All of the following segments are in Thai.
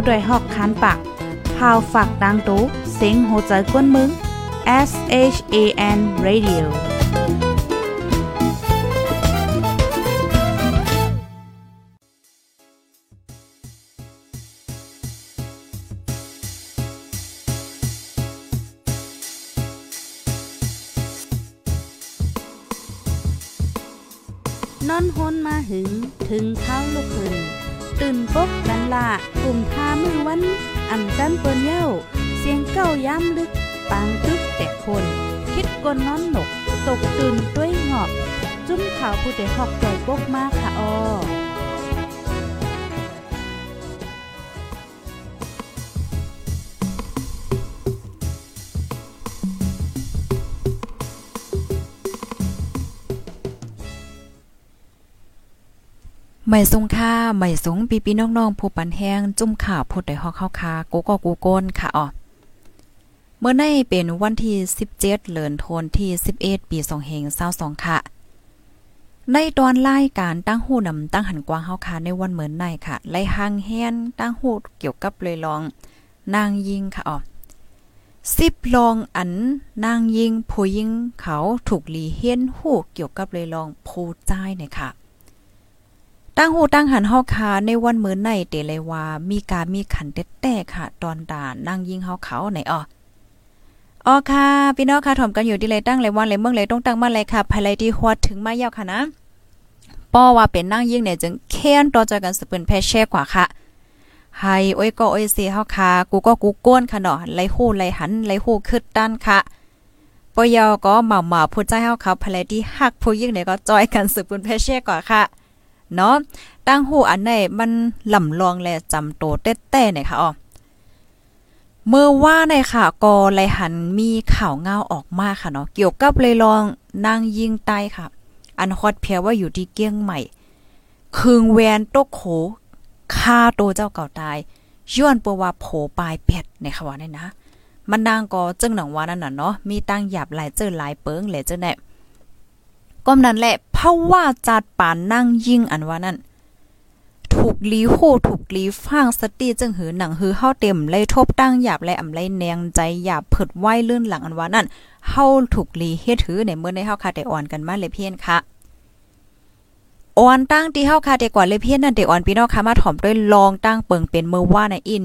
ผู้ดยหอกคันปากพาวฝากดังตู้เซ็งโหใจกวนมึง S H A N Radio นอนฮนมาหึง ถึงเท้าลูกหึงตื่นปกกัน ละกลุ่มทามือวัน อันจันเปิ้นเย้า เสียงเก้าย้ำลึกปางตึกแต่คน คิดกนน้อนหนก ตกตื่นด้วยหงอบ จุ้มข่าวผู้เด็กหอกใจปกมากค่ะออ ไม่สงค่าไม่สงปีปีน้องๆผู้ปันแห้งจุ่มข่าวพดได้ฮอกเข้าคากูก็กูโกนค่ะอ๋อเมื่อในเป็นวันที่ 17เดือนธันที่ 11 ปี2เฮง22ค่ะ ในตอนรายการตั้งหูนำตั้งหันกว้างเฮาค่ะในวันเหมือนในค่ะไล่หางแฮนตั้งหูเกี่ยวกับเลยลอง นางยิงค่ะอ๋อสิบลองอันนางยิงผู้ยิงเขาถูกลีเฮียนหูเกี่ยวกับเลยลองผู้จ้ายเนี่ยค่ะ ตั้งหูตั้งหันเฮาคาในวันมื้อในเตเลยว่ามีการมีขันเแต่ค่ะ ตอนด่านนั่งยิงเฮาเขาไหนอ้ออ๋อค่ะ พี่น้องค่ะถ่อมกันอยู่ที่เลยตั้งเลยวันเลยเมืองเลยต้องตั้งมาเลยค่ะภายไลที่ฮวดถึงมายาวค่ะนะป้อว่าเป็นนั่งยิงเนี่ยจึงแค้นต่อจกันสเปิ้นแพ่แช่กว่าค่ะให้โอ้ยก็โอ้ยเสียเฮาค่ะกูก็กูก้นค่ะเนาะไล่ฮู้ไล่หันไล่ฮู้คึดด้านค่ะปอยอก็หม่าหมาพูดใจเฮาเขาภายไลที่ฮักผู้ยิงเนี่ยก็จอยกันสืบเปิ้นแพ่แช่กว่าค่ะ เนาะตั้งหูอันไหนมันลำลองและจำโตเต้ๆเนี่ยค่ะอ๋อเมื่อว่าในค่ะก็ไลหันมีข่าวเงาออกมาค่ะเนาะเกี่ยวกับเลยลองนางยิงใต้ค่ะ อันฮอดเพียว่าอยู่ที่เกี้ยงใหม่คืงแวนตกโขฆ่าโตเจ้าเก่าตายย้อนปัวว่าโผปลายเป็ดในค่ะว่านี่ยนะมันนางก็จึงหนังว่านั่นน่ะเนาะมีตั้งหยาบหลายเจอหลายเปิงหละเจ้าแน่ ก็นั้นแหละเพราะว่าจัดป่านนั่งยิ่งอันว่านั่นถูกลีโหถูกลีฟังสติจึงหือหนังหือเฮาเต็มเลยทบตั้งหยาบเลยอำไรแนงใจหยาบเผิดไหวลื่นหลังอันว่านั่นเฮาถูกลีเฮ็ดถือในเมื่อในเฮาคาแต่อ่อนกันมาเลยเพี้ยนค่ะอ่อนตั้งที่เฮาคาแต่กว่าเลยเพี้ยนนั่นแต่อ่อนพี่น้องค่ะมาถ่อมด้วยลองตั้งเปิงเป็นเมื่อว่าในอิน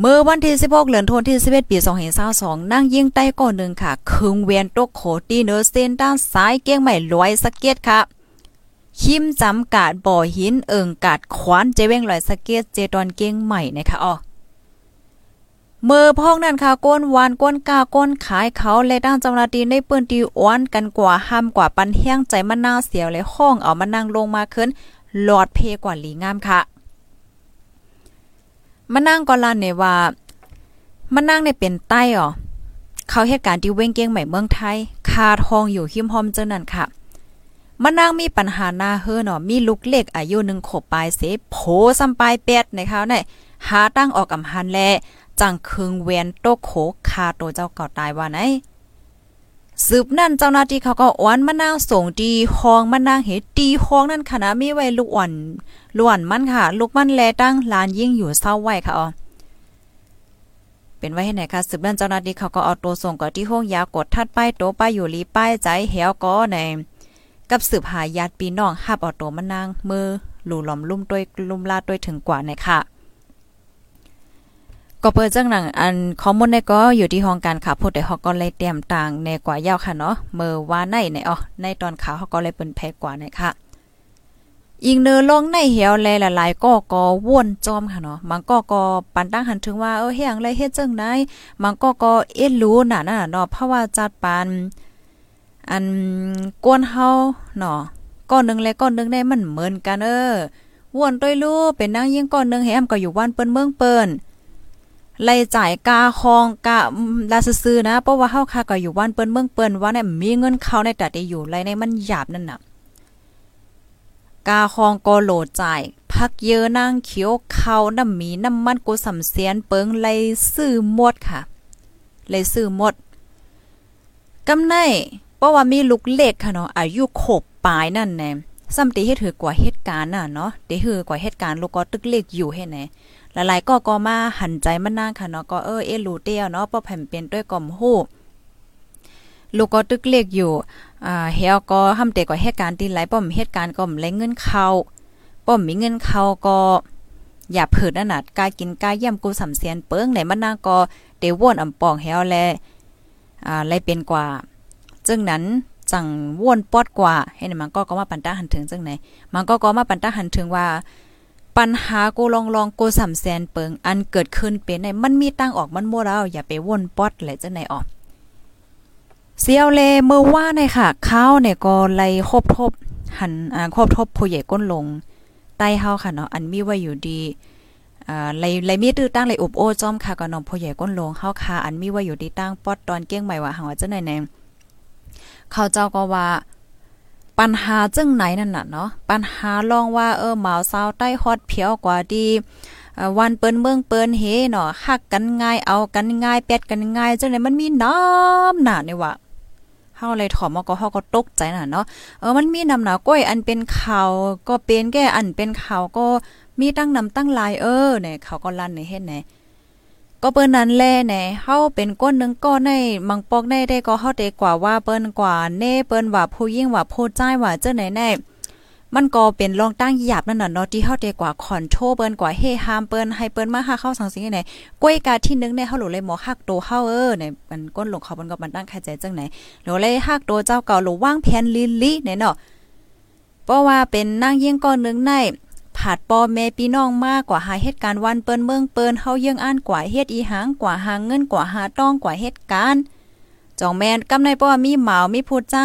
เมื่อวันที่ 16เดือนธันวาคม11ปี2022นั่งยิงใต้ก่อนหนึ่งค่ะคึงเวียนตกโคตีเนอร์เซนด้านซ้ายเกี้ยงใหม่ลอยสะเก็ดค่ะ คิมจำกาดบ่อหินเอิงกาดขวานเจเว้งลอยสะเก็ดเจตอนเกี้ยงใหม่นะคะอ๋อเมื่อพ้องนั่นค่ะก้นวานก้นกาก้นขายเขาและด้านจำนาดีในปืนตีอ้วนกันกว่าห้ามกว่าปันแห้งใจมันน่าเสียวเลยห้องเอามานั่งลงมาขึ้นหลอดเพกว่าหลีงามค่ะ มานั่งก็ลานเนี่ยว่ามานั่งเนี่ยเป็นใต้อ๋อเขาเหตุการณ์ที่เว้งเกียงใหม่เมืองไทย คาทองอยู่หิมหอมเจ้านั่นค่ะมานั่งมีปัญหาหน้าเฮอเนาะมีลูกเล็กอายุหนึ่งขบปลายเสโผซ้ำปลายเป็ดในเขาเนี่ยหาตั้งออกกำหันแลจังคึงเวนโตโขคาโตเจ้าเก่าตายว่าไหน สืบนั่นเจ้าหน้าที่เขาก็อ้วนมะนาวส่งดีห้องมะนางเฮ็ดตีห้องนั่นคณะนะมีไว้ลูกอ่อนล้วนมันค่ะ ลูกมันแลตั้งลานยิ่งอยู่เศร้าไว้ค่ะอ๋อเป็นไว้ให้ไหนคะสืบนั่นเจ้าหน้าที่เขาก็เอาตัวส่งก็ที่ห้องยากดทัดป้ายโตป้ายอยู่ลีป้ายใจเหี่ยวก็ในกับสืบหาญาติพี่น้องหับเอาตัวมานางมือหลู่หลอมลุ่มด้วยลุ่มลาด้วยถึงกว่าในค่ะ ก็เปิดจังหนังอันข้อมูลในก็อยู่ที่ห้องการข่าวพูดได้ฮอกก็เลยเตรียมต่างในกว่ายาวค่ะเนาะเมื่อว่าในในอ๋อในตอนข่าวเขาก็เลยเปิ้นแพกว่าในค่ะยิงเนอลงในเหี่ยวแลหลายๆก็ก็ว่นจอมค่ะเนาะมันก็ก็ปันตั้งหันถึงว่าเออเฮียงเลยเฮ็ดจังได๋มันก็ก็เอ็ดรู้น่ะน่ะเนาะเพราะว่าจัดปานอันกวนเฮาเนาะก้อนนึงและก้อนนึงได้มันเหมือนกันเออว่นต้วยรู้เป็นนางยิงก้อนนึงแฮมก็อยู่บ้านเปิ้นเมืองเปิ้น ไล่จ่ายกาคองกาลาซื่อๆนะเพราะว่าเฮาค่ะก็อยู่บ้านเปิ้นเมืองเปิ้นว่าเนี่ยมีเงินเข้าในแต่ได้อยู่ไรในมันหยาบนั่นน่ะกาคองก็โหลดจ่ายพักเยอะนางเขียวเขาน้ำมีน้ำมันกูสำเสียนเปิงไลซื้อหมดค่ะไลซื้อหมดกำไนเพราะว่ามีลูกเล็กค่ะเนาะอายุขบปลายนั่นแน่ซ้ำตีเฮ็ดถือกว่าเหตุการณ์น่ะเนาะเดหือกว่าเหตุการณ์ลูกก็ตึกเลขอยู่ให้ไหน หลายๆก็ก็มาหันใจมันนางค่ะเนาะก็เออเอรู้เตี้ยเนาะป้อแผ่นเป็นด้วยกล่อมฮู้ลูกก็ตึกเลขอยู่อ่าเฮาก็ทำเตกว่าเหตุการณ์ตีหลายป้อมเหตุการณ์ก็มแลเงินเข้าป้อมมีเงินเข้าก็อย่าเผิดนั่นน่ะกายกินกายย่ำกูสำเสียนเปิ้งไหนมันนางก็เดว่นอำปองเฮาแลอ่าไลเป็นกว่า จึงนั้นจังว่นปอดกว่าให้มันก็ก็มาปันตาหันถึงจังไหนมันก็ก็มาปันตาหันถึงว่า ปัญหากูลองลองกูสำแสนเปิงอันเกิดขึ้นเป็นในมันมีตั้งออกมันโมแล้วอย่าไปว่นปอดแหละจังไหนออกเสียวเลเมื่อว่าในค่ะข้าวเนี่ยก็ไล่ครบทบหันอ่าครบทบผู้ใหญ่ก้นลงใต้เฮาค่ะเนาะอันมีไว้อยู่ดีอ่าไล่ไล่มีตื้อตั้งไล่อุบโอจอมค่ะก็น้องผู้ใหญ่ก้นลงเฮาค่ะอันมีไว้อยู่ดีตั้งปอดตอนเก้งใหม่ว่าหังว่าจังไหนแน่เขาเจ้าก็ว่า ปัญหาจึงไหนนั่นน่ะเนาะปัญหาลองว่าเออหมาวซาวใต้ฮอดเพียวกว่าดีวันเปิ้นเมืองเปิ้นเฮเนาะฮักกันง่ายเอากันง่ายแปดกันง่ายจังได๋มันมีน้ำหนาเนี่ยว่าเฮาเลยถอมก็เฮาก็ตกใจน่ะเนาะเออมันมีน้ำหนาก้อยอันเป็นข่าวก็เป็นแก่อันเป็นข่าวก็มีตั้งนำตั้งลายเออเนี่ยเขาก็ลั่นในเฮ็ดไหน ก็เปิ้นนั้นแลแหน่เฮาเป็นก้นนึงก็ในมังปอกในได้ก็เฮาได้กว่าว่าเปิ้นกว่าเน่เปิ้นว่าผู้ยิ่งว่าผู้ใจว่าเจ้าไหนแน่มันก็เป็นรองตั้งหยาบนั่นน่ะเนาะที่เฮาได้กว่าคอนโทรเปิ้นกว่าเฮฮามเปิ้นให้เปิ้นมาหาเข้าสังสิงไหนก้วยกาที่นึงในเฮาหลเลยหมอฮักโตเฮาเออในมันก้นหลงเขาเปิ้นก็มันตั้งใครใจจังไหนหลเลยฮักโตเจ้าเก่าหลวางแผนลิลิเนี่ยเนาะเพราะว่าเป็นนางยิ่งก้อนนึงใน ผาดปอแม่พี่น้องมากกว่าหาเหตุการณ์วันเปิ้นเมืองเปิ้นเฮาเยื่องอ่านกว่าเฮ็ดอีหางกว่าหางเงินกว่าหาต้องกว่าเหตุการณ์จองแม่นกำในป้อมีหมาวมีผู้ใจ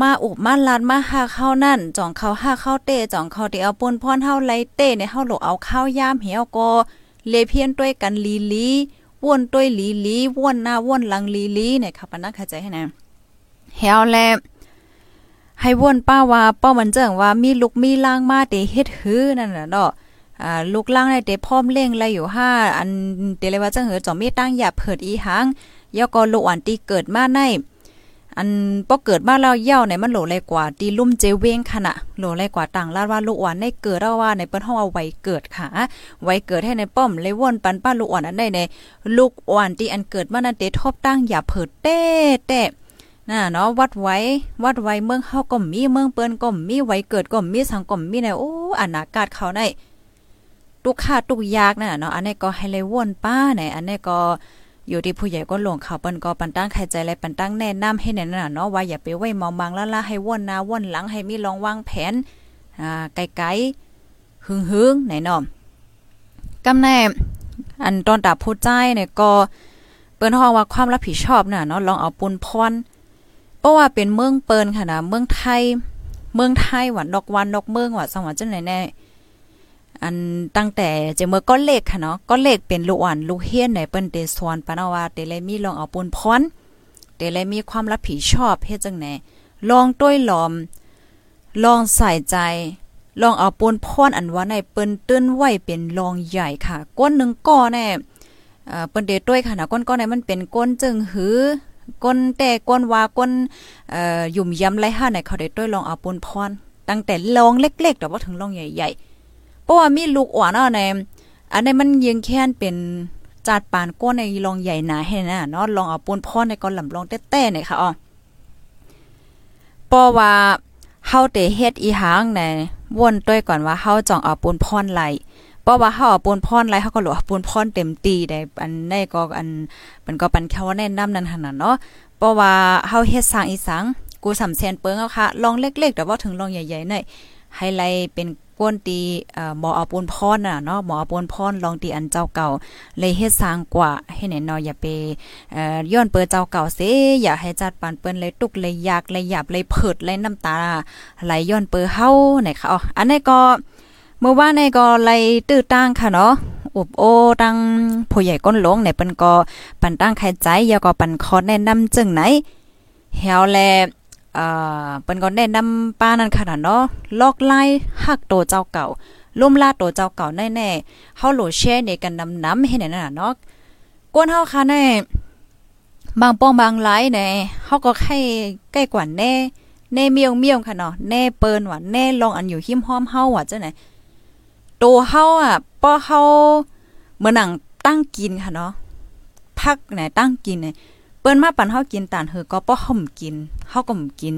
มาอุบมาลาดมาหาเข้านั่นจ่องเขาหาเข้าเต้จ่องเขาเตเอาปนพรเฮาไลเต้ในเฮาหลกเอาข้าวยามเหี่ยวก็เลเพียนด้วยกันลีลีว่นด้วยลีลีว่นหน้าว่นหลังลีลีเนี่ยค่ะปนักเข้าใจให้นะเหี่ยวแล ให้วนป้าว่าป้ามันเจิงว่ามีลูกมีล่างมาเตเฮ็ดหื้อนั่นน่ะเนาะอ่าลูกล่างได้เตพร้อมเล่งไรอยู่ห้าอันเตเลยว่าจังเหือจอมีตั้งอย่าเผิดอีหางยอก็ลูกอันตีเกิดมาในอันป้อเกิดมาแล้วเย่าในมันโหลเลยกว่าตีลุ่มเจเวงขณะโหลเลยกว่าต่างลาดว่าลูกอ่อนได้เกิดแล้วว่าในเปิ้นห้องเอาไว้เกิดค่ะไว้เกิดให้ในป้อมเลยว่นปันป้าลูกอ่อนอันได้ในลูกอ่อนที่อันเกิดมานั้นเตทบตั้งอย่าเผิดเต้เต้ น่ะเนาะวัดไว้วัดไว้เมืองเฮาก็มีเมืองเปิ้นก็มีไว้เกิดก็มีสังก็มีในโอ้อนาคตเขาในตุกขาตุกยากนั่นน่ะเนาะอันนี้ก็ให้เลยวนป้าไหนอันนี้ก็อยู่ที่ผู้ใหญ่ก็หลวงเขาเปิ้นก็ปันตั้งใครใจและปันตั้งแนะนำให้แน่นน่ะเนาะว่าอย่าไปไว้มองบางละละให้วนหน้าวนหลังให้มีลองวางแผนอ่าไกลๆหึงๆไหนเนาะกำแน่อันตอนตาผู้ใจเนี่ยก็เปิ้นฮ้องว่าความรับผิดชอบน่ะเนาะลองเอาปุนพร เพราะว่าเป็นเมืองเปินค่ะนะเมืองไทย เมืองไทยว่าดอกวันดอกเมืองว่าสังหวัดจังไหนแน่อันตั้งแต่เจเมื่อก้อนเลขค่ะเนาะก้อนเลขเป็นลูกอ่อนลูกเฮียนในเปิ้นเตสวนปานว่าเตเลยมีลองเอาปูนพรเตเลยมีความรับผิดชอบเฮ็ดจังไหนลองต้วยหลอม ลองใส่ใจ ลองเอาปูนพรอันว่าในเปิ้นตื้นไว้เป็นรองใหญ่ค่ะ ก้นหนึ่งก้อนแน่เอ่อเปิ้นเดต้วยค่ะนะก้นก้อนในมันเป็นก้นจึงหือ ก้นแต่ก้นว่าก้นเอ่อยุ่มย้ำไรห้าในเขาได้ต้วยลองเอาปนพรตั้งแต่ลองเล็กๆแต่ว่าถึงลองใหญ่ๆเพราะว่ามีลูกอ่อนเอาในอันนี้มันยิงแค้นเป็นจัดปานก้นในลองใหญ่หนาให้นะเนาะลองเอาปนพรในก้อนลำลองแต้ๆเนี่ยค่ะอ๋อเพราะว่าเฮาเตเฮ็ดอีหางในวนต้วยก่อนว่าเฮาจ่องเอาปนพรไหล เพราะว่าเฮาเอาปนพรไรเฮาก็หลวปนพรเต็มตีได้อันในก็อันมันก็ปันแค่ว่าแนะนำนั่นหั่นน่ะเนาะเพราะว่าเฮาเฮ็ดสร้างอีสังกูสำแสนเปิงเอาค่ะลองเล็กๆแต่ว่าถึงลองใหญ่ๆหน่อยไฮไลท์เป็นก้นตีเอ่อหมอเอาปนพรน่ะเนาะหมอเอาปนพรลองตีอันเจ้าเก่า เลยเฮ็ดสร้างกว่าให้แน่นอนอย่าไปเอ่อย้อนเปิดเจ้าเก่าเสอย่าให้จัดปานเปิ้นเลยตุกเลยยากเลยหยาบเลยเผิดเลยน้ำตาไหลย้อนเปิดเฮาไหนค่ะอ๋ออันนี้ก็ เมื่อว่าในก็ไลตื้อตั้งค่ะเนาะอุบโอตั้งผู้ใหญ่ก้นหลงเนี่ยเปิ้นก็ปันตั้งใครใจยาก็ปันคอแนะนำจึงไหนเฮาแลเอ่อเปิ้นก็แนะนำป้านั่นค่ะเนาะลอกไล่ฮักโตเจ้าเก่าลุ่มลาโตเจ้าเก่าแน่ๆเฮาโหลแชร์ในกันนำน้ำให้แน่น่ะเนาะก้นเฮาค่ะแน่บางป้องบางหลายแน่เฮาก็ให้ใกล้กว่าแน่แน่เมียงเมียงค่ะเนาะแน่เปิ้นว่าแน่ลองอันอยู่หิมห้อมเฮาว่าจังไหน โตเฮาอะป้อเฮาเมื่อหนังตั้งกินค่ะเนาะพักไหนตั้งกินเนี่ยเปิ้นมาปันเฮากินตานเฮอก็ป้อห่มกินเฮาก็บ่กิน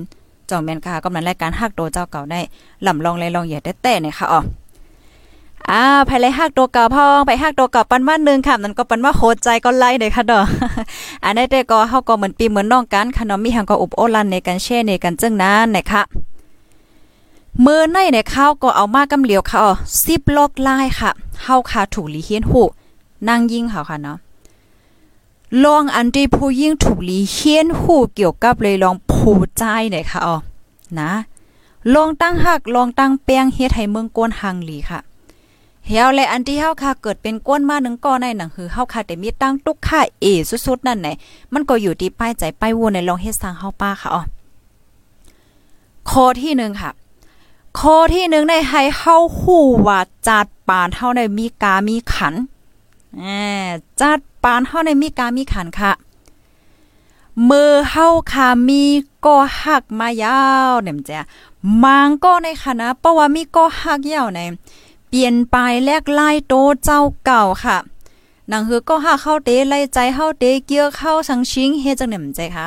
จ่องแม่นค่ะกำลังรายการฮักโตเจ้าเก่าได้ลำลองเลยลองอย่าแต่เนี่ยค่ะอ๋ออ่าภายไรฮักตัวเก่าพองไปฮักตัวเก่าปันว่านึงค่ะนั่นก็ปันว่าโหดใจก็ไล่เลยค่ะดอกอันนี้แต่ก็เฮาก็เหมือนปีเหมือนน้องกันค่ะเนาะมีหังก็อุบโอลันในการแช่ในการจึงนั้นนะคะ มือในในข้าวก็เอามากำเหลียวค่ะอ๋อซิบลอกลายค่ะเฮาค่ะถูกลีเฮียนหูนางยิ่งค่ะค่ะเนาะลองอันที่ผู้ยิ่งถูกลีเฮียนหูเกี่ยวกับเลยลองผู้ใจหน่อยค่ะอ๋อนะลองตั้งหักลองตั้งแป้งเฮ็ดให้เมืองกวนหังหลีค่ะเฮียวและอันที่เฮาค่ะเกิดเป็นก้นมาหนึ่งก้อนในหนังคือเฮาค่ะแต่มีตั้งตุกค่าเอสุดๆนั่นไหนมันก็อยู่ที่ป้ายใจป้ายวนในลองเฮ็ดสร้างเฮาป้าค่ะอ๋อข้อที่หนึ่งค่ะ ข้อที่หนึ่งในให้เฮาฮู้ว่าจัดปานเฮาในมีกามีขันจัดปานเฮาในมีกามีขันค่ะมือเฮาค่ะมีก็หักมายาวเนี่ยจ้ะมางก็ในคณะเพราะว่ามีก็หักยาวในเปลี่ยนไปแลกไล่โตเจ้าเก่าค่ะหนังคือก็หักเข้าเตไล่ใจเข้าเตเกี่ยวเข้าสังชิงเฮจังเนี่ยใจค่ะ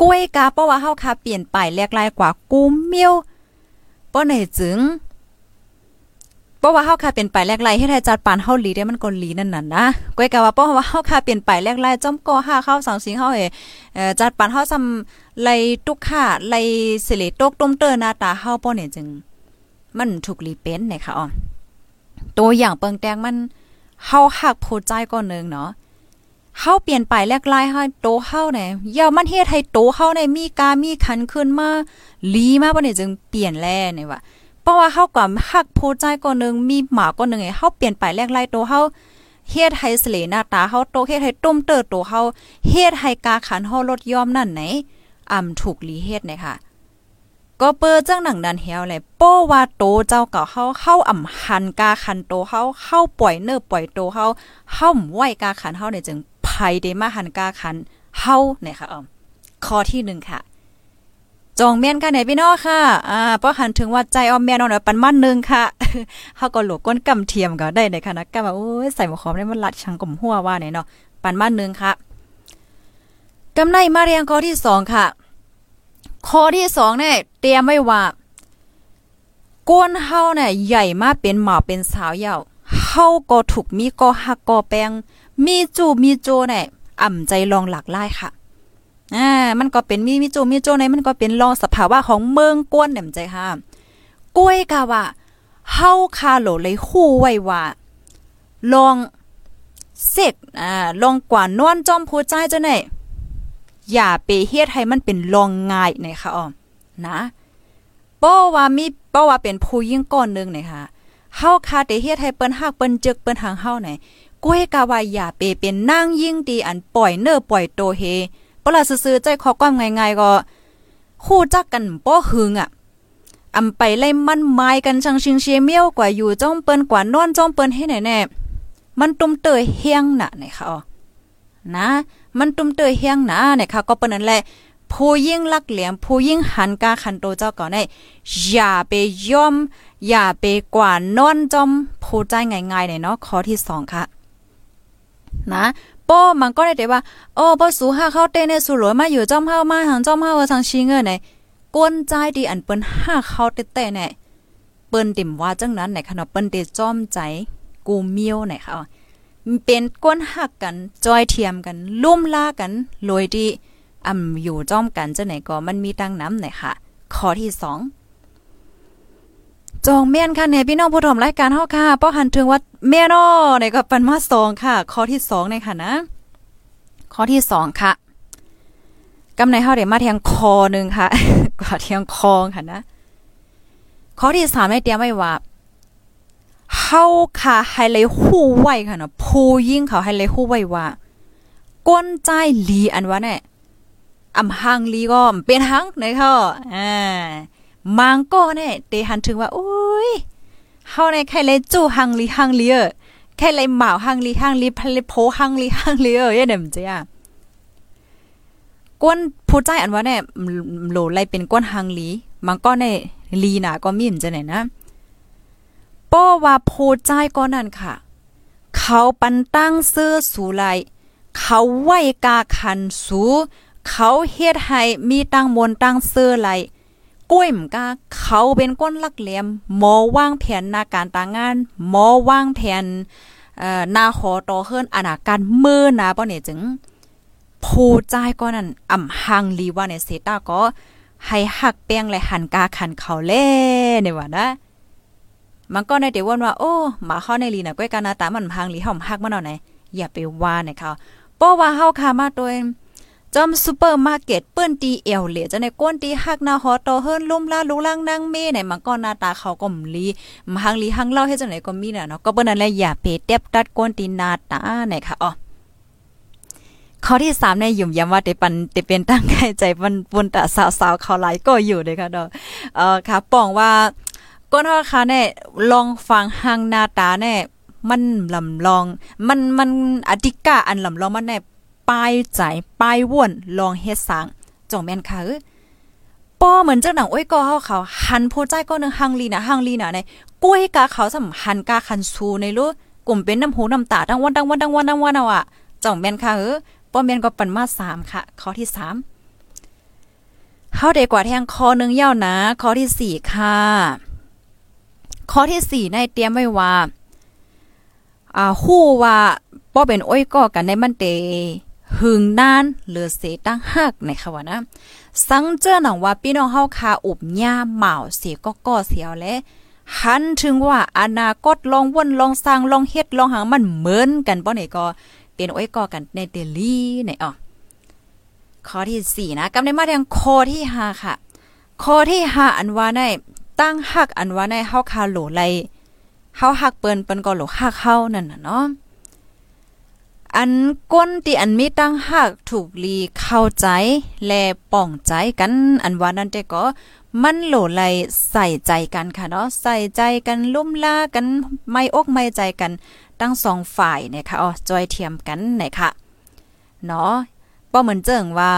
กล้วยกาเพราะว่าเฮาค่ะเปลี่ยนไปแลกไล่กว่ากูเมียว ป้อไหนจึงเพราะว่าเฮาค่ะเป็นปแลกไล่เฮ็ดให้จัดปานเฮาหลีได้มันก็หลีนั่นน่ะนะกล้วยกาว่าเพราะว่าเฮาค่ะเปลี่ยนปแลกไล่จ้อมก็หาเข้าสังชิงเฮาเเอ่อจัดปานเฮาซำไล่ตุกค่าไล่สิเลตกต้มเตอหน้าตาเฮาป้อเนี่ยจึง มันถูกลีเป็นนะคะอ๋อตัวอย่างเปิงแตงมันเฮาหักโพใจก่อนนึงเนาะ เฮาเปลี่ยนไปแลกลายให้โตเฮาเนี่ยอย่ามันเฮ็ดให้โตเฮาเนี่ยมีกามีขันขึ้นมาลีมาบ่เนี่ยจึงเปลี่ยนแลเนี่ยว่าเพราะว่าเฮาก็หักโพใจก่อนนึงมีหมาก่อนนึงไงเฮาเปลี่ยนไปแลกลายโตเฮาเฮ็ดให้สเลหน้าตาเฮาโตเฮ็ดให้ต้มเติโตเฮาเฮ็ดให้กาขันเฮาลดยอมนั่นไหนอ่ำถูกลีเฮ็ดเนี่ยค่ะก็เปิดจังหนังนันเฮียวเลยโป้ว่าโตเจ้าเก่าเฮาเข้าอ่ำหันกาขันโตเฮาเข้าปล่อยเนื้อปล่อยโตเฮาเฮาไหวกาขันเฮาเนี่ยจึง ภัยได้มาหันกาขันเฮาเนี่ยค่ะอ๋อข้อที่หนึ่งค่ะจองเมียนกันไหนพี่น้องค่ะ อ่าเพราะหันถึงว่าใจออมเมียนเอาหน่อยปันมั่นนึงค่ะเฮาก็หลวก้นกำเทียมก็ได้ในคณะกรรมโอ้ยใส่หมวกคอมได้มันลัดชังกลมหัวว่าเนี่ยเนาะปันมั่นนึงค่ะกำไรมาเรียงข้อที่สองค่ะ ข้อที่สองเนี่ยเตรียมไว้ว่าก้นเฮาเนี่ยใหญ่มากเป็นหมาเป็นสาวเยาวเฮาก็ถูกมีก็หักก็แปง มีจูมีโจเนี่ยอ่ำใจลองหลักไล่ค่ะอ่ามันก็เป็นมีมีจูมีโจในมันก็เป็นลองสภาวะของเมืองก้นเนี่ยใจค่ะกล้วยกะว่าเฮาคาโหลเลยคู่ไว้ว่าลองเสกอ่าลองกว่านอนจอมผู้ใจเจ้ะเนี่ยอย่าไปเฮ็ดให้มันเป็นลองง่ายนะคะอ๋อนะเพราะว่ามีเพราะว่าเป็นผู้ยิ่งก้อนนึงนะคะเฮาคาแต่เฮ็ดให้เปิ้นฮักเปิ้นจึกเปิ้นหางเฮาไหน ก้วยกะว่าอย่าไปเป็นนางยิ่งดีอันปล่อยเน้อปล่อยโตเฮปล่ะซื่อใจขอความง่ายๆก็คู่จักกันบ่หึงอะอำไปไล่มันไม้กันชังชิงเชียเมียวกว่าอยู่จ้องเปิ้นกว่านอนจ้องเปิ้นให้ไหนแน่มันตุ้มเตยเฮียงน่ะนะคะอ๋อนะ มันตุ้มเตยเฮียงนะนี่ยค่ะก็เปิ้นนั่นแหละผู้ยิ่งลักเหลี่ยมผู้ยิ่งหันกาขันโตเจ้าก่อนได้อย่าไปย่อม อย่าไปกว่านอนจอมผู้ใจง่ายๆเนี่ยเนาะข้อที่สองค่ะ นะป้อมันก็ได้แต่ว่าโอ้ป้อสูห้าเข้าเต้ในสุรวยมาอยู่จอมเฮามาหังจอมเฮาวทางชิงเงินไหนกวนใจดีอันเปิ้นห้าเข้าเต้เนี่ยเปิ้นติ่มว่าจังนั้นไหนค่ะเนาะเปิ้นเตจอมใจกูเมียวไหนค่ะเป็นก้นหักกันจอยเทียมกันลุ่มล่ากันโดยที่อ่ำอยู่จ้อมกันจะไหนก็มันมีตังน้ำไหนค่ะ ข้อที่สอง จองเมียนค่ะเนี่ยพี่น้องผู้ชมรายการเฮาค่ะป้อหันถึงว่าเมียนอเนี่ยก็เป็นมาสองค่ะ ข้อที่สองเนี่ยค่ะนะ ข้อที่สองค่ะกำในเฮาเดี๋ยวมาเทียงคอหนึ่งค่ะกว่าเทียงคองค่ะนะ ข้อที่สามได้เตรียมไว้ว่าเฮาค่ะให้เลยฮู้ไว้ค่ะเนาะผู้ยิ่งเขาให้เลยฮู้ไว้ว่าก้นใจลีอันว่าเนี่ยอำหังลีก็เป็นหังในเขาอ่ามังก็เนี่ยเตหันถึงว่าโอ้ ยเฮาในใครเลยจู่หังลีหังลีเออแค่เลยหมาหังลีหังลีพลยโพหังลีหังลีเออเยเดมจ้ะก้นผู้ใจอันว่าเนี่ยโหลไลเป็นก้นหังลีมันก็ในลีน่ะก็มีนจะไหนนะป้อว่าผู้ใจก็นั่นค่ะ เขาปันตั้งเสื้อสูไลเขาไหวกาคันสู เขาเฮ็ดให้มีตั้งมนตั้งเสื้อไหล ก้วยมกาเขาเป็นก้นลักเหลี่ยมหมอวางแผนนาการต่างงานหมอวางแผนเอ่อนาขอต่อเฮิรนอนาการมือนาบ่เนี่ยจึงผู้จ่ายก็นั่นอ่ำหังลีว่าในเซตาก็ให้หักแป้งและหันกาขันเขาเล่ในว่านะมันก็ในเดี๋ยวว่าโอ้หมาเข้าในลีน่ะก้อยกันนาตามันพังลีห่อมหักมันเอาไหนอย่าไปว่าในเขาเพราะว่าเฮาคามาตัวเอง จอมซูเปอร์มาร์เก็ตเปิ้นตีเอวเหลจะในก้นตีหักนาฮอตอเฮิรนลุ่มล่าลุลังนางเมไหนมันก็หน้าตาเขาก็มลีมหังลีหังเล่าให้จังไหนก็มีน่ะเนาะก็เปิ้นนั่นแหละอย่าไปเต็บตัดก้นตีหน้าตาไหนค่ะอ๋อข้อที่สามในยุ่มย้ำว่าเตปันเตเป็นตั้งใจปันปุนตะสาวๆเขาหลายก็อยู่เลยค่ะเนาะเอ่อค่ะป้องว่าก้นเฮาค่ะแน่ลองฟังหังหน้าตาแน่มันลำลอง มันมันอธิกาอันลำลองมันแน่ ป้ายใจป้ายว่นลองเฮ็ดสางจ่องแม่นค่ะเออป้อเหมือนเจ้าหนังอ้ยก็เฮาเขาหันผู้ใจก็นึงหังลีนะหังลีนะในก้วยกาเขาสำหันกาคันซูในรู้กลุ่มเป็นน้ำหูน้ำตาทั้งวันทั้งวันทั้งวันทั้งวันเอาอะจ่องแม่นค่ะเออป้อแม่นก็ปันมา3ค่ะ ข้อที่3เฮาได้กว่าแทงข้อนึงยาวนะ ข้อที่4ค่ะ ข้อที่4ในเตรียมไว้ว่าอ่าฮู้ว่าป้อเป็นอ้อยก่อกันในมันเต หึงนานเหลือเสตั้งหักในค่ะว่านะสังเจอหนังว่าพี่น้องเฮาคาอุบหญ้าเหมาเสียก็ก่อเสียวและหันถึงว่าอนาคตลองวนลองสร้างลองเฮ็ดลองหางมันเหมือนกันป้อนี่ก็เป็นอ้ยก่อกันในเดลี่ในอ๋อข้อที่ 4 นะกำในมาทางข้อที่ 5 ค่ะข้อที่ 5 อันว่าในตั้งหักอันว่าในเฮาคาโหลไลเฮาหักเปิ้นเปิ้นก็โหลหักเฮานั่นน่ะเนาะ อันก้นที่อันมีตั้งหักถูกลีเข้าใจ และป้องใจกัน อันว่านั่นแต่ก็มันโหลไหลใส่ใจกันค่ะเนาะใส่ใจกันลุ่มล่ากันไม่อกไม่ใจกันตั้งสองฝ่ายเนี่ยค่ะอ๋อจอยเทียมกันไหนค่ะเนาะป้อเหมือนเจิงว่า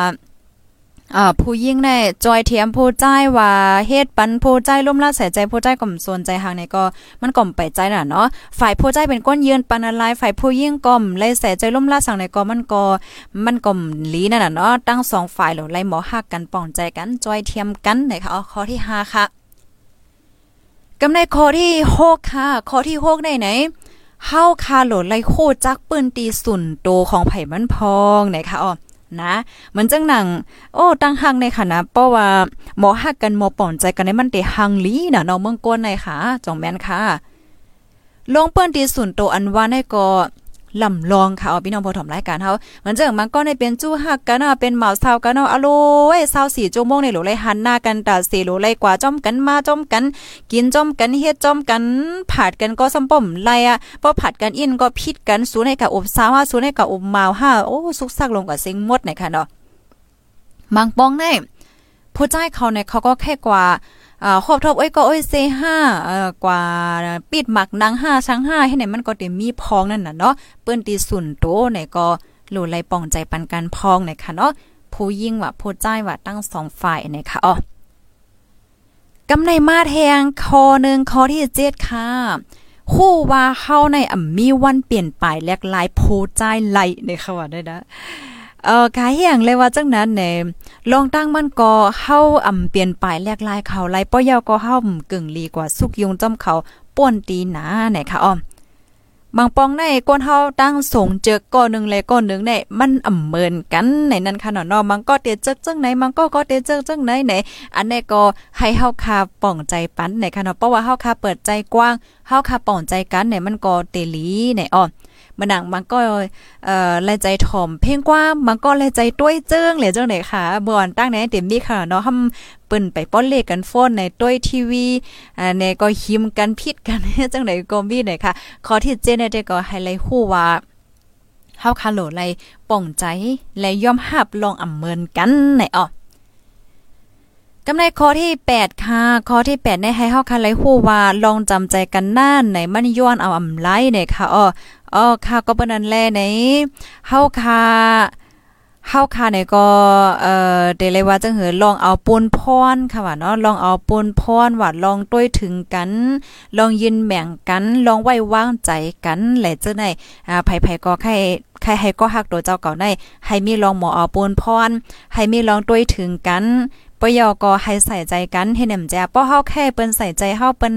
อ่าผู้ยิ่งในจอยเทียมผู้ใจว่าเฮ็ดปันผู้ใจร่มละใส่ใจผู้ใจก่อมสนใจหางในก็มันก่อมไปใจน่ะเนาะฝ่ายผู้ใจเป็นก้นยืนปันอะไรฝ่ายผู้ยิ่งก่อมเลยใส่ใจร่มละสั่งในก็มันก็มันก่อมลีนั่นน่ะเนาะตั้งสองฝ่ายหรือไล่หมอฮักกันป้องใจกันจอยเทียมกันนะคะอ๋อข้อที่5ค่ะกำในข้อที่6ค่ะข้อที่6ได้ไหนเฮาคาโหลไล่โคจักปืนตีสุนโตของไผ่มันพองไหนคะอ๋อ นะเหมือนจังหนัง โอ้ตั้งหังในค่ะนะเพราะว่าหมอหักกันหมอป่อนใจกันในมันเตหังลีน่ะเนาะเมืองก้นในค่ะจองแม่นค่ะลงเปิ้นตีสุนโตอันว่าในก็ ลำลองค่ะเอาพี่น้องผู้ถมรายการเฮาเหมือนจังมันก็ในเป็นจู้ฮักกันเนาะเป็นหมาเซากันเนาะอโลเว้ย24ชั่วโมงในโหลไลหันหน้ากันตาเสโหลไลกว่าจ้อมกันมาจ้อมกัน กินจ้อมกันเฮ็ดจ้อมกันผัดกันก็สมป่อมไลอะพอผัดกันอินก็พิดกันสูในกับอบซาวาสูในกับอบมาวห้าโอ้สุกซักลงกับเซ็งหมดในค่ะเนาะมังปองในผู้ใจเขาเนี่ยเขาก็แค่กว่า อ่าครอบทบเอ้ยก็เอ้ยเซห้าเอ่อกว่าปิดหมักนางห้าชั้งห้าให้ไหนมันก็เต็มมีพองนั่นน่ะเนาะเปิ้นตีสุนโตไหนก็หลู่ไหลป่องใจปันกันพองไหนค่ะเนาะผู้ยิ่งว่าผู้ใจว่าตั้งสองฝ่ายไหนค่ะอ๋อกำในมาแทงคอหนึ่งคอที่เจ็ดค่ะคู่ว่าเฮาในอ่ำมีวันเปลี่ยนไปแลกลายผู้ใจไหลในค่ะว่าได้นะ เอ่อกายอย่างเลยว่าจังนั้นแหน่ลองตั้งมันก็เฮาอ่ำเปลี่ยนไปแลกลายเขาไลป้อยาวก็เฮากึ่งลีกว่าสุกยุงจอมเขาป่วนตีหนาไหนค่ะอ้อมบางปองในก้นเฮาตั้งส่งเจอก้อนนึงเลยก้อนนึงในมันอ่ำเหมือนกันในนั้นค่ะเนาะมันก็เตจึกจังไหนมันก็ก็เตจึกจังไหนไหนอันนี้ก็ให้เฮาคาป่องใจปันในค่ะเนาะเพราะว่าเฮาคาเปิดใจกว้างเฮาคาป่องใจกันในมันก็เตลีในอ้อ มันหนังมันก็เอ่อแลใจถ่อม เพ่งกว่ามันก็แลใจต้วยเจิ้งเหลือจังไหนค่ะบ่อนตั้งไหนเต็มมีค่ะเนาะทำเปิ้นไปป้อนเลขกันโฟนในต้วยทีวีอ่าในก็หิมกันพิดกันจังไหนก็มีไหนค่ะขอที่เจนได้ก็ไฮไลท์ฮู้ว่าเฮาคาโหลไลป่องใจและยอมหับลองอ่ำเมินกันไหนอ๋อ กำในข้อที่ 8 ค่ะ ข้อที่8ในให้เฮาคันไลฮู้ว่าลองจำใจกันน่านในมันย้อนเอาอำไลในค่ะอ้ออ๋อค่ะก็เปิ้นนั่นแลในเฮาค่ะเฮาค่ะเนี่ยก็เอ่อเดเลยว่าจังเหือลองเอาปูนพรค่ะว่าเนาะลองเอาปูนพรว่าลองต้วยถึงกัน ลองยินแบ่งกันลองไว้วางใจกันแหละจังได๋อ่าไผๆก็ใครใครให้ก็ฮักตัวเจ้าเก่าได้ให้มีลองหมอเอาปูนพรให้มีลองต้วยถึงกัน ปยอก็ให้ใส่ใจกันให้แหนมแจป้อเฮาแค่เปิ้นใส่ใจเฮาเปิ้น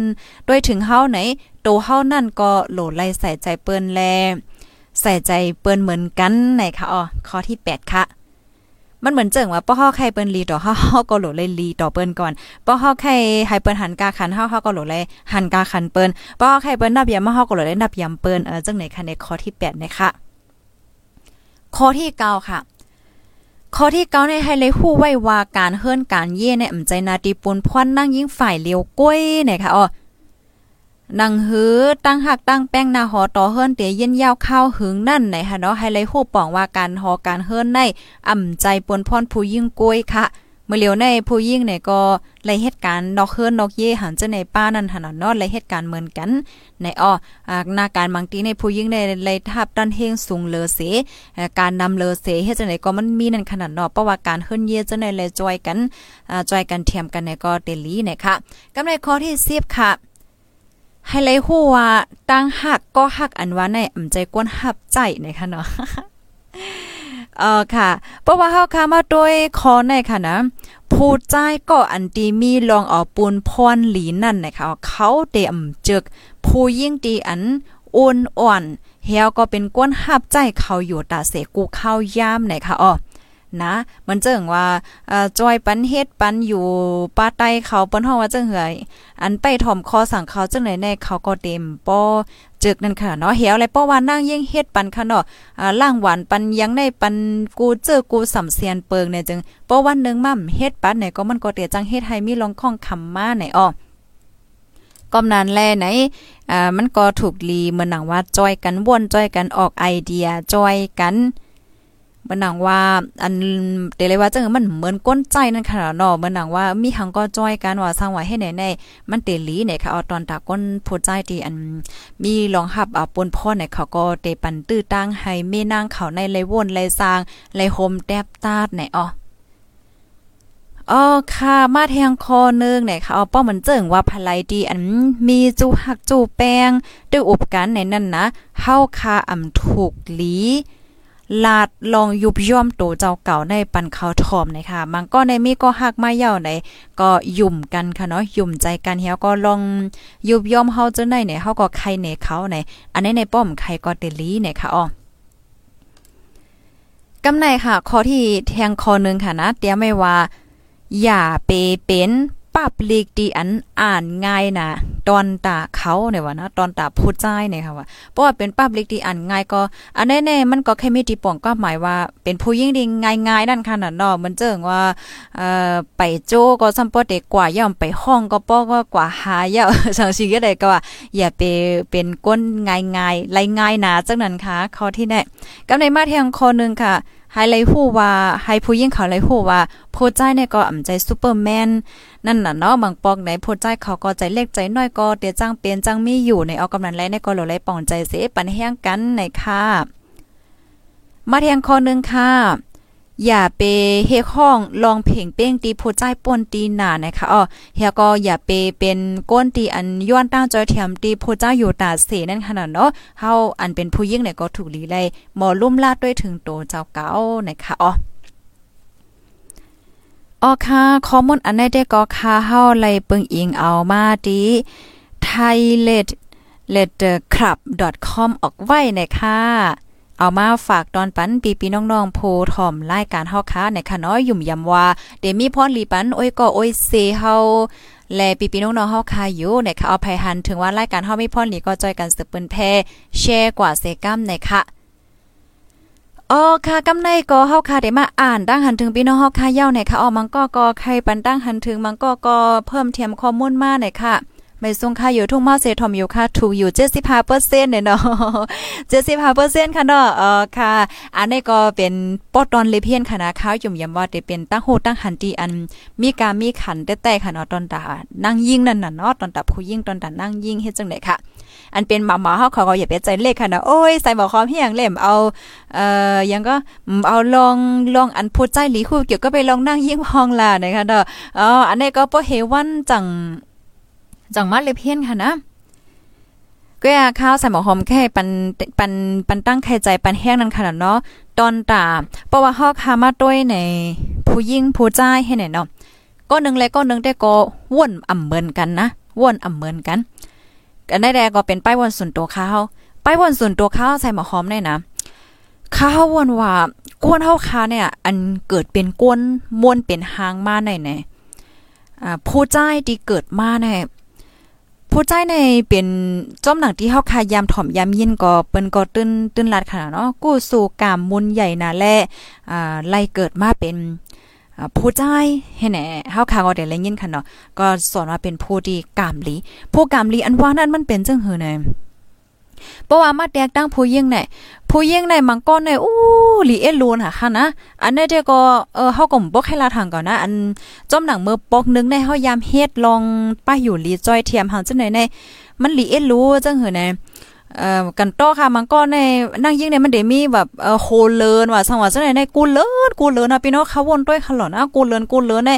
ด้วยถึงเฮาไหนโตเฮานั่นก็โหลดไล่ใส่ใจเปิ้นแลใส่ใจเปิ้นเหมือนกันไหนคะอ๋อข้อที่ 8 ค่ะ มันเหมือนเจิงว่าป้อเฮาใครเปิ้นลีต่อเฮาเฮาก็โหลดเลยลีต่อเปิ้นก่อนป้อเฮาใครให้เปิ้นหันกาขันเฮาเฮาก็โหลดเลยหันกาขันเปิ้นป้อเฮาใครเปิ้นนับยามเฮาก็โหลดเลยนับยามเปิ้นเออจังไหนคะในข้อที่8นะคะข้อที่9ค่ะ ข้อที่เก้าในให้เลยฮู้ไว้ว่าการเฮิรนการเย่ในอ่ำใจนาตีปุนพอนั่งยิ่งฝ่ายเลียวก้วยเนี่ยค่ะอ๋อนังหือตั้งหักตั้งแป้งนาหอต่อเฮิรนเตยเย็นยาวข้าวหึงนั่นไหนฮะเนาะให้เลยฮู้ป่องว่าการหอการเฮิรนในอ่ำใจปนพรผู้ยิ่งก้วยค่ะ มื่อเลียวในผู้ยิ่งเนี่ยก็ไล่เหตุการณ์นอกเฮือนนอกเย่หันจะในป้านั่นหันนาะไล่เหตุการณ์เหมือนกัน ในอ้อหน้าการบางทีในผู้ยิ่งในไล่ทับดันเฮงสูงเลอเสการนำเลอเสเฮ็ดจังได๋ก็มันมีนั่นขนาดเนาะเพราะว่าการเฮือนเย่จังได๋เลยจอยกันอ่าจอยกันเทียมกันในก็เตลีนะคะกำในข้อที่10ค่ะให้ไลฮู้ว่าตั้งหักก็หักอันว่าในอำใจกวนหับใจนะคะเนาะ เออค่ะ เพราะว่าเฮาค่ะมาโดยคอในค่ะนะผู้ใจก็อันตีมีลองเอาปูนพรหลีนั่นนะคะเขาเต็มจึก ผู้ยิ่งตีอันอ้วนอ่อนเฮียก็เป็นก้นหับใจเขาอยู่ตาเสกูเข้ายามนะคะอ๋อนะมันเจิงว่าเอ่อจอยปันเฮ็ดปันอยู่ป้าใต้เขาเปิ้นฮ้องว่าจังเหือยอันไปถ่อมคอสั่งเขาจังไหนในเขาก็เต็มป้อ จึกนั่นค่ะเนาะเหี่ยวอะไรป้อว่านั่งยิ่งเฮ็ดปันค่ะเนาะอ่าล่างหวานปันยังในปันกูเจอกูสำเสียนเปิงเนี่ยจึงป้อวันนึงมั่มเฮ็ดปันไหนก็มันก็เตียจังเฮ็ดให้มีลองข้องคำมาไหนอ้อกำนานแลไหนอ่ามันก็ถูกลีเหมือนหนังว่าจอยกันวนจอยกันออกไอเดียจอยกัน มันหนังว่าอันเดเลยว่าจังมันเหมือนก้นใจนั่นค่ะเนาะมันหนังว่ามีหังก็จ้อยกันว่าสร้างไว้ให้ไหนในมันเตลีเนี่ยค่ะเอาตอนตาก้นผู้ใจที่อันมีรองหับอ่าปนพ่อเนี่ยเขาก็เตปันตื้อตั้งให้แม่นางเขาในเลยวนเลยสร้างเลยโฮมแตบตาดเนี่ยอ๋ออ๋อค่ะ มาแทงคอนึงเนี่ยค่ะเอาป้อเหมือนเจิงว่าภลายดีอันมีจูหักจูแป้งด้วยอุปการในนั่นนะเฮาคาอ่ำถูกหลี ลาดลองยุบย่อมโตเจ้าเก่าในปันเขาทอมนะคะมันก็ในมีก็หักมาเย่าไหนก็ยุ่มกันค่ะเนาะยุ่มใจกันเฮียก็ลองยุบย่อมเฮาจังได๋เนี่ยเฮาก็ใครเนเขาไหนอันนี้ในป้อมใครก็เตลีเนี่ยค่ะอ๋อกำไนค่ะข้อที่แทงคอนึงค่ะนะเตรียมไว้ว่าอย่าเปเป็น ปับลีกดีอันอ่านง่ายนะตอนตาเขาเนี่ยว่านะตอนตาผู้ใจเนี่ยค่ะว่าเพราะว่าเป็นปับลีกดีอ่านง่ายก็อันแน่ๆมันก็แค่ไมีตีป่องก็หมายว่า เป็นผู้ยิ่งดีง่ายๆนั่นค่ะน่ะเนาะมันเจิงว่าเอ่อไปโจก็ซัมปอเด็กกว่าย่อมไปห้องก็ป้อก็กว่าหาย่าสังสิก็ได้ก็ว่า อย่าไปเป็นก้นง่ายๆไล่ง่ายนะจังนั้นค่ะข้อที่แน่กำในมาเทียงข้อนึงค่ะให้ไลฮู้ว่าให้ผู้ยิ่งเขาไลฮู้ว่าผู้ใจเนี่ยก็อ่ำใจซูเปอร์แมน นั่นน่ะเนาะบางปอกไหนผู้ใจเขาก็ใจเล็กใจน้อยก็เตียจังเป็นจังมีอยู่ในเอากำนันไลในก็หลไลป่องใจเสปันแห้งกันในค่ะมาเทียงข้อนึงค่ะอย่าไปเฮห้องลองเพ่งเป้งตีผู้ใจป่นตีหนานะคะอ๋อเฮียก็อย่าไปเป็นก้นตีอันย้อนตั้งจอยเทียมตีผู้ใจอยู่ตาเสนั่นขนาดเนาะเฮาอันเป็นผู้ยิ่งเนี่ยก็ถูกลีไลหมอลุ่มลาดด้วยถึงโตเจ้าเก่านะคะอ๋อ อ๋อค่ะข้อมูลอันนี้ได้ก็ค่ะเฮาไล่เปิงอิงเอามาดี thailet.club.com ออกไว้นะคะเอามาฝากตอนปันปีปีน้องๆโพถ่อมรายการเฮาค่ะในค่ะนาะยุ่มยำว่าเดมีพรลีปันโอ้ยก็โอ้ยเซเฮาแลปีปีน้องๆเฮาค่ะอยู่ในค่ะเอาภัยหันถึงว่ารายการเฮามีพรลีก็จอยกันสืบเปิ้นแพแชร์กว่าเซกัมในค่ะ อ๋อค่ะกำในก็เฮาค่ะได้มาอ่านตั้งหันถึงพี่น้องเฮาค่ะเย้าในค่ะอ๋อมันก็ก็ใครปันตั้งหันถึงมันก็ก็เพิ่มเทียมข้อมูลมาในค่ะไม่ส่งค่าอยู่ทุ่งมาเซทอมอยู่ค่ะถูกอยู่75%เนี่ยเนาะ75%ค่ะเนาะเออค่ะ อันนี้ก็เป็นปอตอนเลเพียนค่ะนะข้าวยุ่มยำว่าจะเป็นตั้งโหตั้งหันตีอัน มีการมีขันแต่ๆค่ะเนาะตอนตานั่งยิงนั่นน่ะเนาะตอนตาผู้ยิงตอนตานั่งยิงเฮ็ดจังได๋ค่ะ อันเป็นหมาหมาเฮาเขาก็อย่าไปใจเลขค่ะนะโอ้ยใส่บ่ความเฮียงเล่มเอาเอ่อยังก็เอาลองลองอันพูดใจหลีคู่เกี่ยวก็ไปลองนั่งยิ่งห้องล่ะนะคะเด้ออ๋ออันนี้ก็บ่เฮวันจังจังมาเลยเพี้ยนค่ะนะก็ยาข้าวใส่หมอหอมแค่ปันปันปันตั้งไข่ใจปันแห้งนั่นขนาดเนาะตอนตาเพราะว่าฮอกคามาด้วยในผู้ยิ่งผู้ใจให้ไหนเนาะก็นึงเลยก็นึงได้ก็ว่นอ่ำเหมือนกันนะว่นอ่ำเหมือนกัน กันได้แดก็เป็นป้ายวนส่วนตัวข้าวป้ายวนส่วนตัวข้าวใส่หมอหอมได้นะข้าววนว่ากวนเฮาคาเนี่ย อันเกิดเป็นกวนมวนเป็นหางมาในไหนอ่าผู้ใจที่เกิดมาในผู้ใจในเป็นจอมหนังที่เฮาคายามถ่อมยามยินก็เปิ้นก็ตื้นตื้นลัดขนาดเนาะกู้สู่กามมุนใหญ่นาแลอ่าไล่เกิดมาเป็น ผู้ใจให้แหน่เฮาคาก็ได้เลยยินค่ะเนาะก็สอนว่าเป็นผู้ที่กามลีผู้กามลีอันว่านั้นมันเป็นจังหือไหนเพราะว่ามาแตกตั้งผู้ยิ่งไหนผู้ยิ่งในมังก้อนในอู้ลีเอลูนค่ะค่ะนะอันนี้เดี๋ยวก็เออเฮาก็บ่ให้ลาทางก่อนนะ อันจอมหนังมือปอกนึงในเฮายามเฮ็ดลองป้าอยู่ลีจอยเทียมหังจังไหนในมันลีเอลูจังหือใน เอ่อกันโตค่ะมันก็ในนั่งยิ่งในมันเดมีแบบเอ่อโคเลินว่าสังว่าจังไหนในกูเลินกูเลินนะพี่น้องเขาวนด้วยคันหลอนะกูเลินกูเลินใน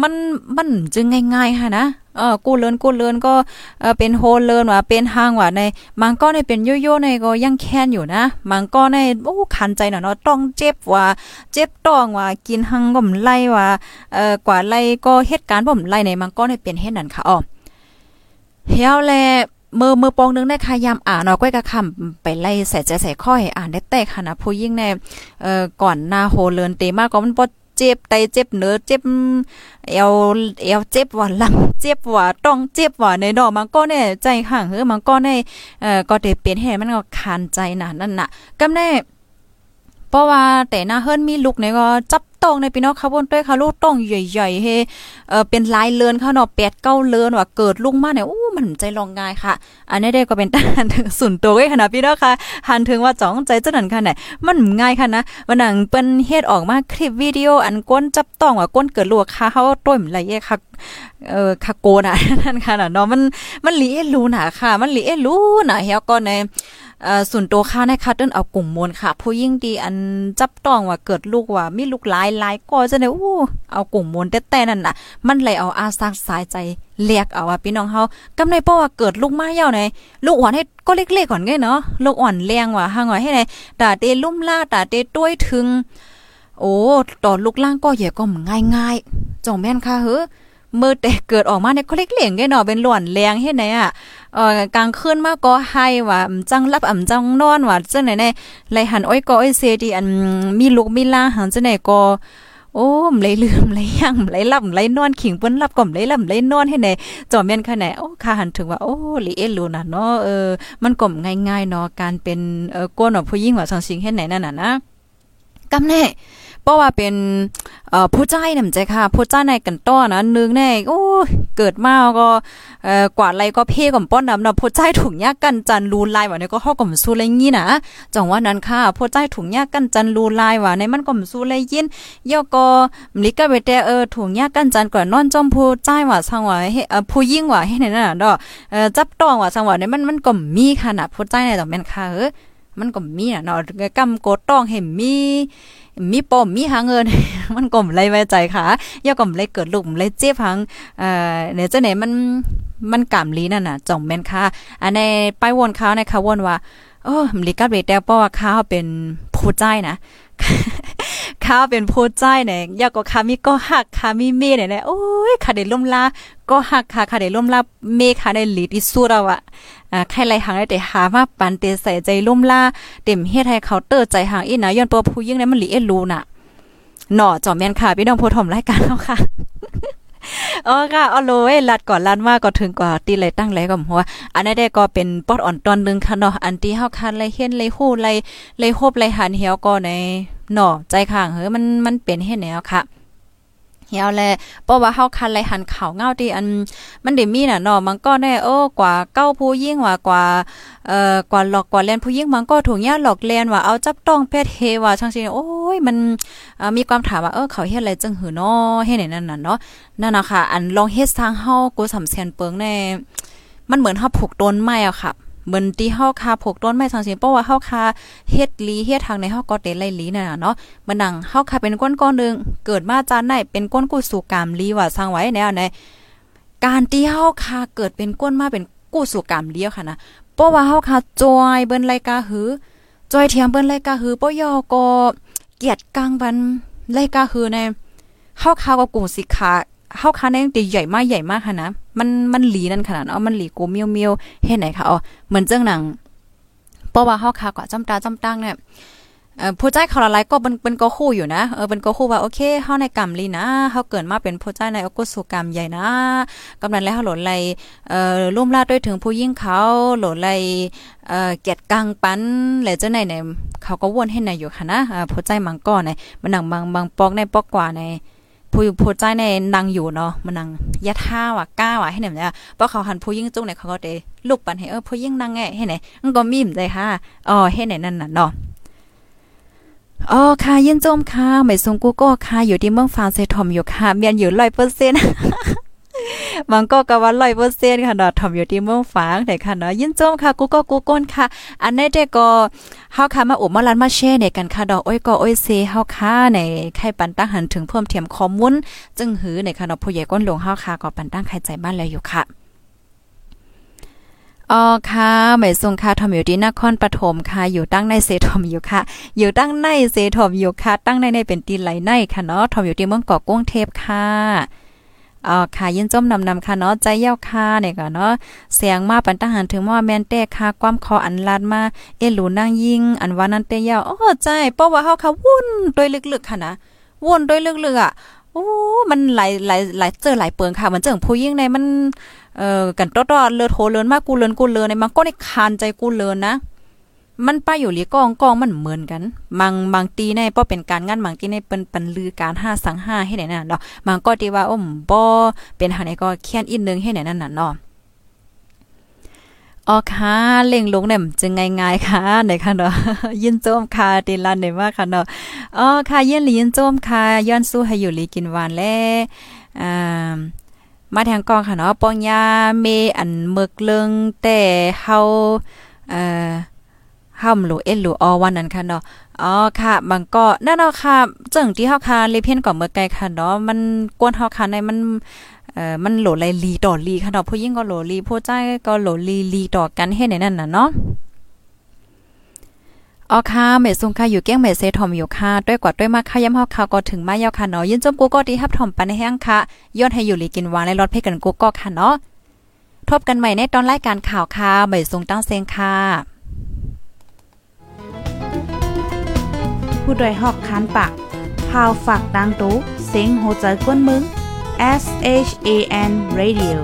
มันมันจึงง่ายๆค่ะนะเออกูเลินกูเลินก็เออเป็นโฮเลินว่าเป็นห้างว่าในมังก็ในเป็นโยโย่ในก็ยังแค้นอยู่นะมังก็ในโอ้คันใจหน่อยเนาะต้องเจ็บว่าเจ็บต้องว่ากินหังก็มไล่ว่าเออกว่าไล่ก็เหตุการณ์บ่มไล่ในมังก็ในเป็นเฮ็ดนั่นค่ะอ๋อเฮียวแล มือมือปองนึงได้ค่ะยามอ่านเนาก้อยกระคำไปไล่ใส่ใจใส่ข้อยอ่านได้แตกค่ะนะผู้ยิ่งในเอ่อก่อนหน้าโฮเลินเตมากก็มันบ่เจ็บไตเจ็บเนื้อเจ็บเอวเอวเจ็บว่าหลังเจ็บว่าต้องเจ็บว่าในดอกมันก็เน่ใจข้างเฮ้อมันก็ในเอ่อก็ได้เปลี่ยนให้มันก็คานใจน่ะนั่นน่ะกำแน่เพราะว่าแต่หน้าเฮิรนมีลูกเนี่ยก็จับ ตองในพี่น้องเขาบนด้วยค่ะลูกต้องใหญ่ๆเฮเออเป็นลายเลือนเขาเนาะแปดเก้าเลือนว่าเกิดลุงมาเนี่ยโอ้มันใจลองง่ายค่ะ อันนี้ได้ก็เป็นต้านถึงสุนตัวไว้ขนาดพี่น้องค่ะหันถึงว่าจ้องใจเจ้านั่นค่ะไหนมันง่ายค่ะนะวันหนังเป็นเฮ็ดออกมาคลิปวิดีโออันก้นจับต้องว่าก้นเกิดลูกค่ะเขาต้มอะไรเงี้ยค่ะเออคาโกน่ะนั่นค่ะเนาะมันมันลีเอรู้น่ะค่ะ มันลีเอรู้น่ะเฮียก็ในเอ่อ ส่วนตัวค่าในคัดเดินเอากลุ่มมวลค่ะ ผู้ยิ่งดีอันจับต้องว่าเกิดลูกว่ามีลูกหลายหลายก็จะได้อู้เอากลุ่มมวลแต่ๆนั่นน่ะ มันเลยเอาอาซักสายใจเรียกเอาว่าพี่น้องเฮากำในเพราะว่าเกิดลูกมาเย่าไหนลูกอ่อนให้ก็เล็กๆก่อนไงเนาะลูกอ่อนแรงว่าห่างว่าให้ไหนตาเตลุ่มล่าตาเตต้วยถึง โอ้ต่อลูกล่างก็ใหญ่ก็ง่ายๆจ่องแม่นค่ะเฮ้อ มือแต่เกิดออกมาเนี่ยเขาเล็กเหลี่ยงไงเนาะเป็นหล่อนแรงเฮ็ดไหนอะเอ่อกลางคืนมาก็ให้ว่าจังรับอ่ำจังนอนว่าจังไหนในไหลหันอ้อยก็อ้อยเซดีอันมีลูกมีลาหันจังไหนก็โอ้มไหลลืมไหลย่างไหลลับไหลนอนขิงเปิ้นลับก่อมไหลลับไหลนอนให้ไหนจอมแม่นค่ะไหนโอ้ค่ะหันถึงว่าโอ้ลีเอลูน่ะเนาะเออมันก่อมง่ายๆเนาะการเป็นเออก้นของผู้หญิงว่าสังสิงเฮ็ดไหนนั่นน่ะนะกำแน่ เพราะว่าเป็นเอ่อผู้ใจนำใจค่ะ ผู้ใจในกันต้อนะนึงแน่โอ้เกิดมาก็เอ่อกว่าไรก็เพ่ก่อมป้อนนำนะผู้ใจถุงยากกันจันรูลายว่าเนี่ยก็เฮาก่อมสู้เลยงี้นะจังว่านั้นค่ะผู้ใจถุงยากกันจันรูลายว่าในมันก่อมสู้เลยยินย่อก็มลิกะเวแต่เออถุงยากกันจันก่อนนอนจอมผู้ใจว่าสังว่าเออผู้ยิ่งว่าให้ในั่นน่ะดอกเอ่อจับต้องว่าสังว่าเนี่ยมันมันก็มีค่ะน่ะผู้ใจในดอกแม่นค่ะเออมันก็มีน่ะเนาะกำกต้องเห็นมี มีปมมีหาเงิน มันก็ไม่ไว้ใจค่ะย่อก็ไม่เกิดลูกไม่เจ็บหังเอ่อเนี่ยจะไหนมันมันกำลีนั่นน่ะจ่องแม่นค่ะอันในป้ายวนเขาในค่ะวนว่าโอ้มลิกับเรแต่เพราะว่าเขาเป็นผู้ใจนะข้าเป็นผู้ใจเนี่ยยากก็คามีก็หักคามีเมเนี่ยโอ้ยคาได้ล่มลาก็หักค่ะคาได้ล่มลาเมคาได้ลีที่สุดแล้วอะ อ่าใครไรหางได้แต่หามาปันเตใส่ใจลุ่มล่าเต็มเฮ็ดให้เขาเตอร์ใจหางอีนะย้อนตัวผู้ยิ่งเนี่ยมันหลีเอรูน่ะหน่อจอมแม่นค่ะ พี่น้องผู้ถมรายการแล้วค่ะอ๋อค่ะเอาโลยลัดก่อนลัดมาก็ถึงกว่าตีเลยตั้งเลยก็หัวอันนี้ได้ก็เป็นปอดอ่อนตอนนึงค่ะเนาะอันที่เฮาคันเลยเฮ็ดเลยฮู้เลยเลยโฮบเลยหันเหี่ยวก็ในเนาะใจข้างเฮ้ยมันมันเป็นเฮ็ดแนวค่ะ เหี่ยวแลเพราะว่าเฮาคันเลยหันข่าวเงาที่อันมันได้มีน่ะเนาะมันก็ได้โอ้กว่าเก้าผู้ยิ่งว่ากว่าเอ่อกว่าหลอกกว่าแลนผู้ยิ่งมันก็ถูกยาหลอกแลนว่าเอาจับต้องเพศเฮว่าจังซี่โอ้ยมันมีความถามว่าเออเขาเฮ็ดอะไรจังหือเนาะเฮ็ดไหนนั่นน่ะเนาะนั่นน่ะค่ะ อันลองเฮ็ดทางเฮากูสำแสนเปิงแน่มันเหมือนเฮาผูกต้นไม้อะค่ะ เหมือนที่เฮาคาผกต้นไม้ทางสิเพราะว่าเฮาคาเฮ็ดลีเฮ็ดทางในเฮาก็เตไลลีน่ะเนาะมันนังเฮาคาเป็นก้นก้อนนึงเกิดมาจานไหนเป็นก้นกู้สู่กามลีว่าสร้างไว้แนวไหนการที่เฮาคาเกิดเป็นก้นมาเป็นกู้สู่กามเลี้ยวค่ะนะเพราะว่าเฮาคาจอยเบิ่นไรกาหือจอยเทียมเบิ่นไรกาหือปยอก็เกียดกลางวันไรกาหือในเฮาคาก็กูสิขา เฮาคาแนงตีใหญ่มากใหญ่มากค่ะนะ มันมันหลีนั่นขนาดเอามันหลีกูเมียวเมียวเฮ็ดไหนคะอ๋อเหมือนเจ้งหนังเพราะว่าเฮาคาก็จำตาจำตั้งเนี่ยเอ่อผู้ใจเขาละลายก็เป็นเป็นก็คู่อยู่นะเออเป็นก็คู่ว่าโอเคเฮาในกรรมลีนะเฮาเกิดมาเป็นผู้ใจในอกุศลกรรมใหญ่นะกำนันแล้วเฮาหล่นไหลเอ่อลุ่มลาดด้วยถึงผู้ยิ่งเขาหล่นไหลเอ่อเกียรติกลางปันแล้วเจ้าไหนเนี่ยเขาก็วนให้ในอยู่ค่ะนะอ่าผู้ใจมังก้อในมันหนังบางบางปอกในปอกกว่าใน ผู้ผู้ใจในนางอยู่เนาะมันนางยัดท่าว่ะก้าว่ะให้เนี่ยเนี่ยเพราะเขาหันผู้ยิ่งจุ้งเนี่ยเขาก็เดลูกปันให้เออผู้ยิ่งนางไงให้ไหนมันก็มีมได้ค่ะอ๋อให้ไหนนั่นน่ะเนาะอ๋อค่ะยินจมค่ะไม่ทรงกูก็ค่ะอยู่ที่เมืองฟานเซทอมอยู่ค่ะเมียนอยู่ร้อยเปอร์เซ็นต์ มันก็กะว่าร้อยเปอร์เซ็นต์ค่ะเนาะทอมอยู่ที่เมืองฟางแต่ค่ะเนาะยินจมค่ะกูก็กูก้นค่ะ อันนี้เด็กก็เฮาค่ะมาอุบมาลันมาแชร์ในกันค่ะดอกอ้อยก็อ้อยเซเฮาค่ะในไข่ปันตั้งหันถึงเพิ่มเทียมข้อมูลจึงหือในค่ะเนาะผู้ใหญ่ก้นหลวงเฮาค่ะก็ปันตั้งไข่ใจบ้านแล้วอยู่ค่ะอ๋อค่ะหมายทรงค่ะทอมอยู่ที่นครปฐมค่ะ อยู่ตั้งในเซทอมอยู่ค่ะ อยู่ตั้งในเซทอมอยู่ค่ะ ตั้งในในเป็นตีไหลในค่ะเนาะทอมอยู่ที่เมืองเกาะกุ้งเทพค่ะ อ๋อค่ะยินจมนำนำค่ะเนาะใจเย้าค่ะเนี่ยก็เนาะเสียงมาปันทหารถึงว่าแม่นแต่ค่ะความคออันลาดมาเอหลูนางยิงอันว่านั้นเตเย้าอ๋อใจเพราะว่าเฮาค่ะวุ่นโดยลึกๆค่ะนะวุ่นโดยลึกๆอะโอ้มันหลายหลายหลายเจอหลายเปิงค่ะมันเจิงผู้ยิ่งในมันเอ่อกันตอดๆเลือดโหเลินมากกูเลินกูเลินในมันก็ได้คานใจกูเลินนะ มันไปอยู่หลีกองกองมันเหมือนกันบางบางตีในป้อเป็นการงานบางตีในเป็นปันลือการห้าสังห้าให้ไหนนั่นเนาะบางก็ตีว่าอ้มบ่เป็นหาไหนก็เคียนอีกนึงให้ไหนนั่นน่ะเนาะอ๋อค่ะเล่งลงเนี่ยจึงง่ายๆค่ะไหนค่ะเนาะยินโจมค่ะตีลันได้มาค่ะเนาะอ๋อค่ะยินหลียินโจมค่ะย้อนสู้ให้อยู่หลีกินหวานแลอ่ามาแทงกองค่ะเนาะปองยาเมอันเมึกเลิงแต่เฮาเอ่อ ห้ามหลูเอ็นหลูออวันนั้นค่ะเนาะอ๋อค่ะบางก็นั่นเนาะค่ะเจังที่เฮาค่ะเลเพียนก่อนเมื่อไกลค่ะเนาะมันกวนเฮาค่ะในมันเอ่อมันโหลไลลีต่อลีค่ะเนาะผู้หญิงก็โหลลีผู้ชายก็โหลลีลีต่อกันเฮ็ดในนั้นน่ะเนาะอ๋อค่ะเมซุงค่ะอยู่เก้งเมเซทอมอยู่ค่ะด้วยกว่าด้วยมากค่ะย้ำเฮาค่ะก็ถึงมายาวค่ะเนาะยินจมกูก็ดีฮับทอมปันแห้งค่ะย้อนให้อยู่ลีกินวานและรถเพกันกูก็ค่ะเนาะทบกันใหม่ในตอนรายการข่าวค่ะเมซุงตั้งเซงค่ะ ผู้ดยหอกคันปากพาวฝากดังตู้เสียงโหใจกวนมึง S H A N Radio